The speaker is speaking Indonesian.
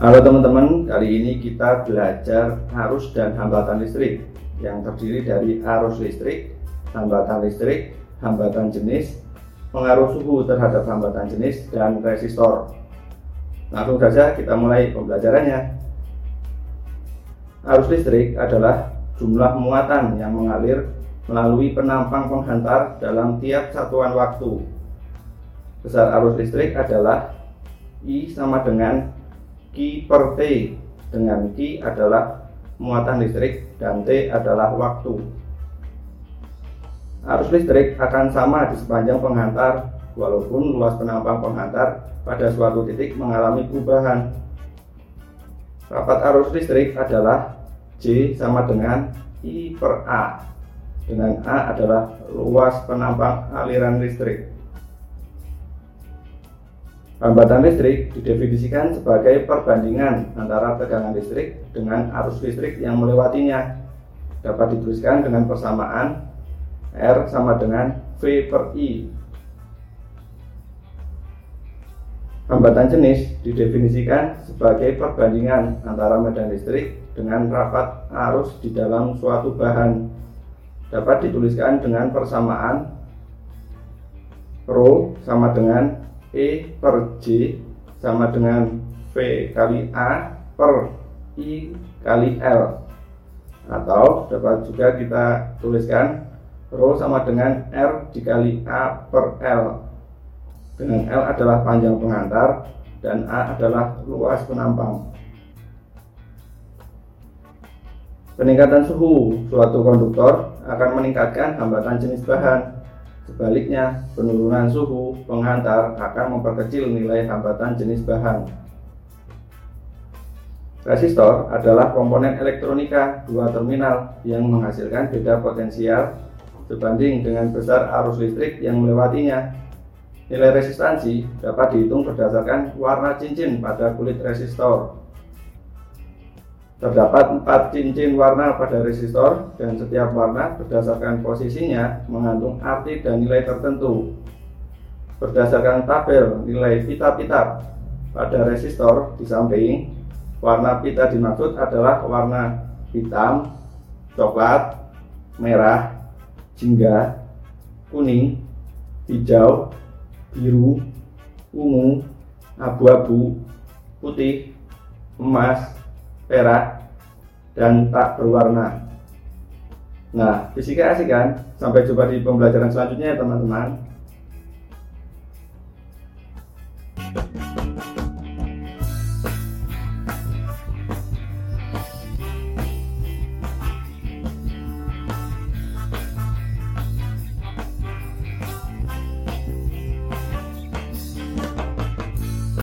Halo teman-teman, kali ini kita belajar arus dan hambatan listrik yang terdiri dari arus listrik, hambatan listrik, hambatan jenis, pengaruh suhu terhadap hambatan jenis, dan resistor. Langsung saja kita mulai pembelajarannya. Arus listrik adalah jumlah muatan yang mengalir melalui penampang penghantar dalam tiap satuan waktu. Besar arus listrik adalah I sama dengan Q per T dengan Q adalah muatan listrik dan T adalah waktu. Arus listrik akan sama di sepanjang penghantar walaupun luas penampang penghantar pada suatu titik mengalami perubahan. Rapat arus listrik adalah J sama dengan I per A dengan A adalah luas penampang aliran listrik. Hambatan listrik didefinisikan sebagai perbandingan antara tegangan listrik dengan arus listrik yang melewatinya. Dapat dituliskan dengan persamaan R sama dengan V per I. Hambatan jenis didefinisikan sebagai perbandingan antara medan listrik dengan rapat arus di dalam suatu bahan. Dapat dituliskan dengan persamaan Rho sama dengan E per J sama dengan V kali A per I kali L. Atau dapat juga kita tuliskan Rho sama dengan R dikali A per L. Dengan L adalah panjang pengantar dan A adalah luas penampang. Peningkatan suhu suatu konduktor akan meningkatkan hambatan jenis bahan Sebaliknya, penurunan suhu penghantar akan memperkecil nilai hambatan jenis bahan. Resistor adalah komponen elektronika dua terminal yang menghasilkan beda potensial sebanding dengan besar arus listrik yang melewatinya. Nilai resistansi dapat dihitung berdasarkan warna cincin pada kulit resistor. Terdapat empat cincin warna pada resistor dan setiap warna berdasarkan posisinya mengandung arti dan nilai tertentu. Berdasarkan tabel nilai pita-pita pada resistor di samping, warna pita dimaksud adalah warna hitam, coklat, merah, jingga, kuning, hijau, biru, ungu, abu-abu, putih, emas, perak dan tak berwarna. Nah, fisika asik kan? Sampai jumpa di pembelajaran selanjutnya ya teman-teman.